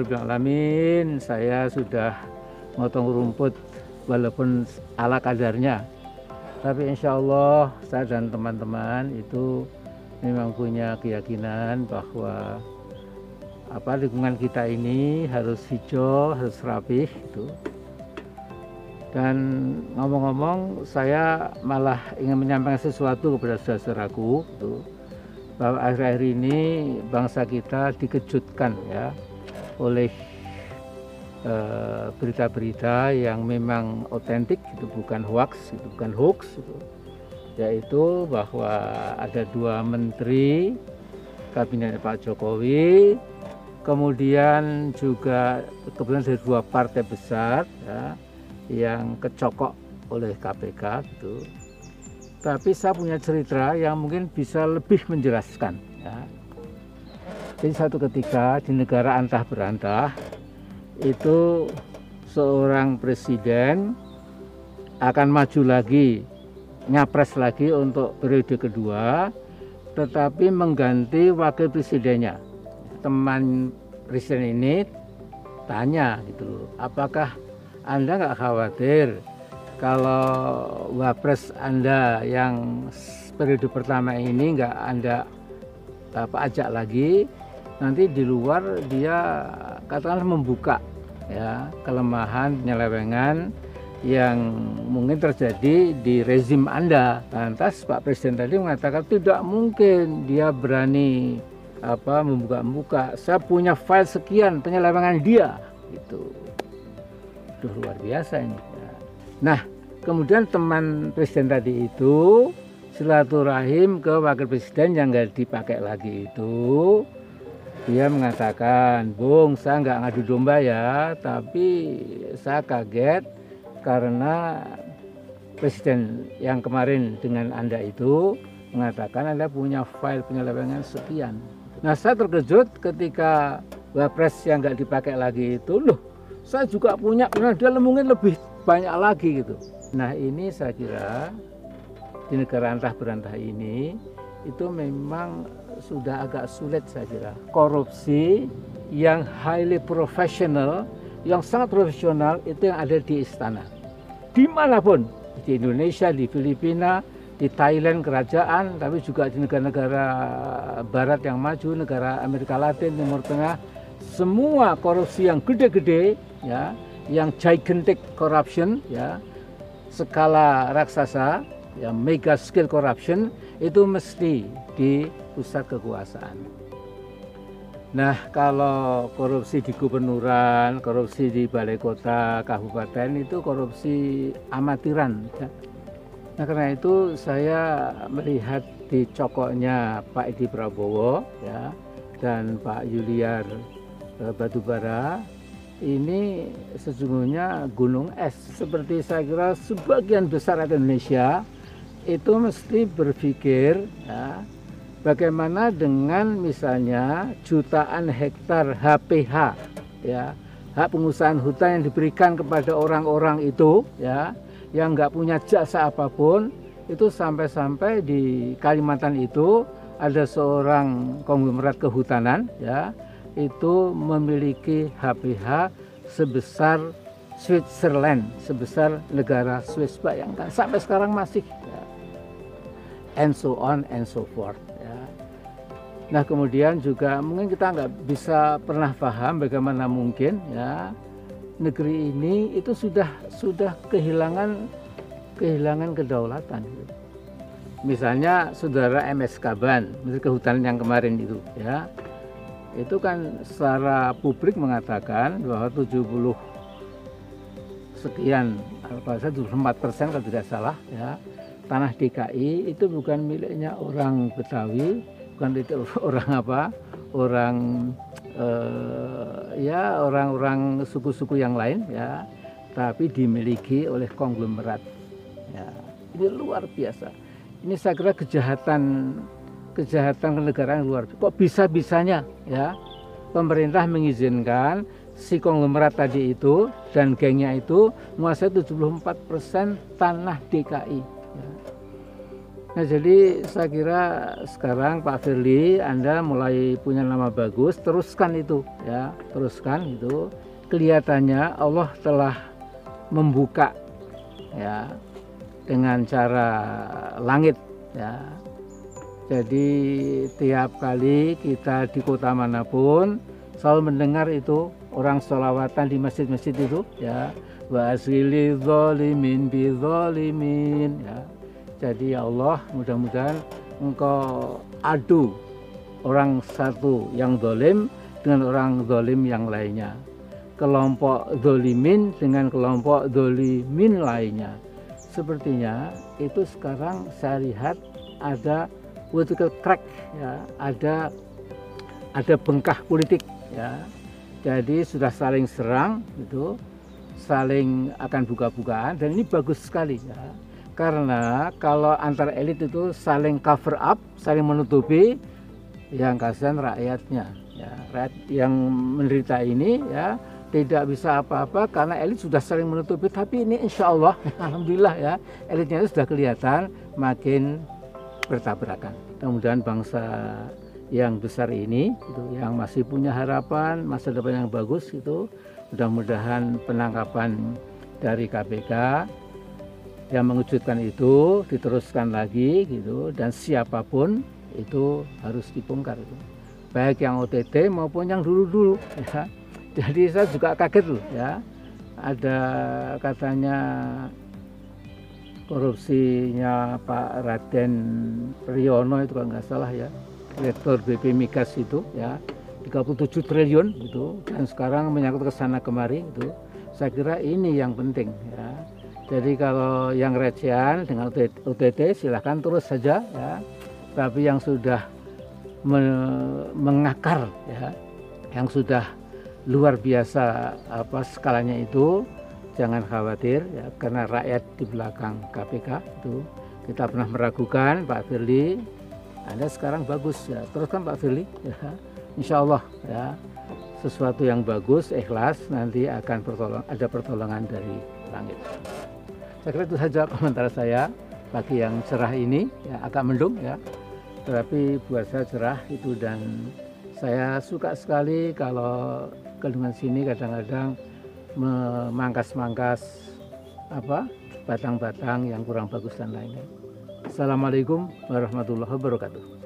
Alhamdulillahirrahmanirrahim saya sudah motong rumput walaupun ala kadarnya. Tapi insya Allah saya dan teman-teman itu memang punya keyakinan bahwa apa lingkungan kita ini harus hijau, harus rapih itu. Dan ngomong-ngomong saya malah ingin menyampaikan sesuatu kepada saudaraku itu bahwa akhir-akhir ini bangsa kita dikejutkan ya oleh eh, berita-berita yang memang otentik itu bukan hoax itu bukan hoax itu yaitu bahwa ada dua menteri kabinet Pak Jokowi kemudian juga kebetulan dari dua partai besar ya, yang kecokok oleh KPK gitu. Tapi saya punya cerita yang mungkin bisa lebih menjelaskan ya jadi satu ketika di negara antah berantah itu seorang presiden akan maju lagi, nyapres lagi untuk periode kedua, tetapi mengganti wakil presidennya. Teman presiden ini tanya gitu apakah Anda nggak khawatir kalau wapres Anda yang periode pertama ini nggak Anda apa ajak lagi nanti di luar dia katakanlah membuka ya kelemahan penyelewengan yang mungkin terjadi di rezim Anda. Lantas Pak Presiden tadi mengatakan tidak mungkin dia berani apa membuka-buka. Saya punya file sekian penyelewengan dia itu. Itu luar biasa ini. Nah, kemudian teman presiden tadi itu silaturahim ke wakil presiden yang nggak dipakai lagi itu dia mengatakan, Bung, saya nggak ngadu domba ya, tapi saya kaget karena presiden yang kemarin dengan Anda itu mengatakan Anda punya file penyelewengan sekian. Nah, saya terkejut ketika Wapres yang nggak dipakai lagi itu, loh, saya juga punya, nah, dia mungkin lebih banyak lagi gitu. Nah, ini saya kira di negara antah berantah ini itu memang sudah agak sulit saya kira. Korupsi yang highly professional, yang sangat profesional itu yang ada di istana. Di mana pun, di Indonesia, di Filipina, di Thailand kerajaan, tapi juga di negara-negara barat yang maju, negara Amerika Latin, Timur Tengah, semua korupsi yang gede-gede, ya, yang gigantic corruption, ya, skala raksasa, ya, mega scale corruption, itu mesti di pusat kekuasaan. Nah, kalau korupsi di gubernuran, korupsi di balai kota, kabupaten itu korupsi amatiran. Ya. Nah, karena itu saya melihat di cokoknya Pak Edi Prabowo ya dan Pak Yuliar eh, Batubara ini sesungguhnya gunung es. Seperti saya kira sebagian besar Indonesia itu mesti berpikir ya, Bagaimana dengan misalnya jutaan hektar HPH ya hak pengusahaan hutan yang diberikan kepada orang-orang itu ya yang nggak punya jasa apa pun itu sampai-sampai di Kalimantan itu ada seorang konglomerat kehutanan ya itu memiliki HPH sebesar Switzerland sebesar negara Swiss bayangkan sampai sekarang masih ya. And so on and so forth Nah kemudian juga mungkin kita nggak bisa pernah paham bagaimana mungkin ya. Negeri ini itu sudah sudah kehilangan kehilangan kedaulatan. Misalnya saudara MS Kaban, Menteri Kehutanan yang kemarin itu ya, itu kan secara publik mengatakan bahwa 70 sekian, apa 74 persen kalau tidak salah ya, tanah DKI itu bukan miliknya orang Betawi, bukan itu orang apa orang uh, ya orang-orang suku-suku yang lain ya tapi dimiliki oleh konglomerat ya. Ini luar biasa. Ini saya kira kejahatan kejahatan kenegaraan luar biasa kok bisa bisanya ya pemerintah mengizinkan si konglomerat tadi itu dan gengnya itu menguasai 74% tanah DKI Nah jadi saya kira sekarang Pak Firly Anda mulai punya nama bagus, teruskan itu ya, teruskan itu. Kelihatannya Allah telah membuka ya dengan cara langit ya. Jadi tiap kali kita di kota mana pun selalu mendengar itu orang sholawatan di masjid-masjid itu ya wa zolimin bi zolimin ya jadi ya Allah mudah-mudahan engkau adu orang satu yang dolim dengan orang dolim yang lainnya. Kelompok dolimin dengan kelompok dolimin lainnya. Sepertinya itu sekarang saya lihat ada political crack ya, ada ada bengkah politik ya. Jadi sudah saling serang itu, saling akan buka-bukaan dan ini bagus sekali ya karena kalau antar elit itu saling cover up, saling menutupi, yang kasihan rakyatnya. Ya, rakyat yang menderita ini ya tidak bisa apa-apa karena elit sudah saling menutupi. Tapi ini insya Allah, alhamdulillah ya, elitnya itu sudah kelihatan makin bertabrakan. Kemudian bangsa yang besar ini, itu yang masih punya harapan masa depan yang bagus itu, mudah-mudahan penangkapan dari KPK yang mengejutkan itu diteruskan lagi gitu dan siapa pun itu harus dibongkar itu. Baik yang OTT maupun yang dulu-dulu ya. Jadi saya juga kaget loh ya. Ada katanya korupsinya Pak Raden Priyono itu kalau nggak salah ya. Direktur BP Migas itu ya. 37 triliun itu dan sekarang menyangkut ke sana kemari itu saya kira ini yang penting ya jadi kalau yang recehan dengan UTT silahkan terus saja ya. Tapi yang sudah me mengakar ya, yang sudah luar biasa apa skalanya itu jangan khawatir ya karena rakyat di belakang KPK itu kita pernah meragukan Pak Firly Anda sekarang bagus ya teruskan Pak Firly ya Insya Allah ya sesuatu yang bagus ikhlas nanti akan pertolong, ada pertolongan dari langit. Saya kira itu saja komentar saya pagi yang cerah ini, ya, agak mendung ya, tetapi buat saya cerah itu dan saya suka sekali kalau kelungan sini kadang-kadang memangkas-mangkas apa batang-batang yang kurang bagus dan lainnya. Assalamualaikum warahmatullahi wabarakatuh.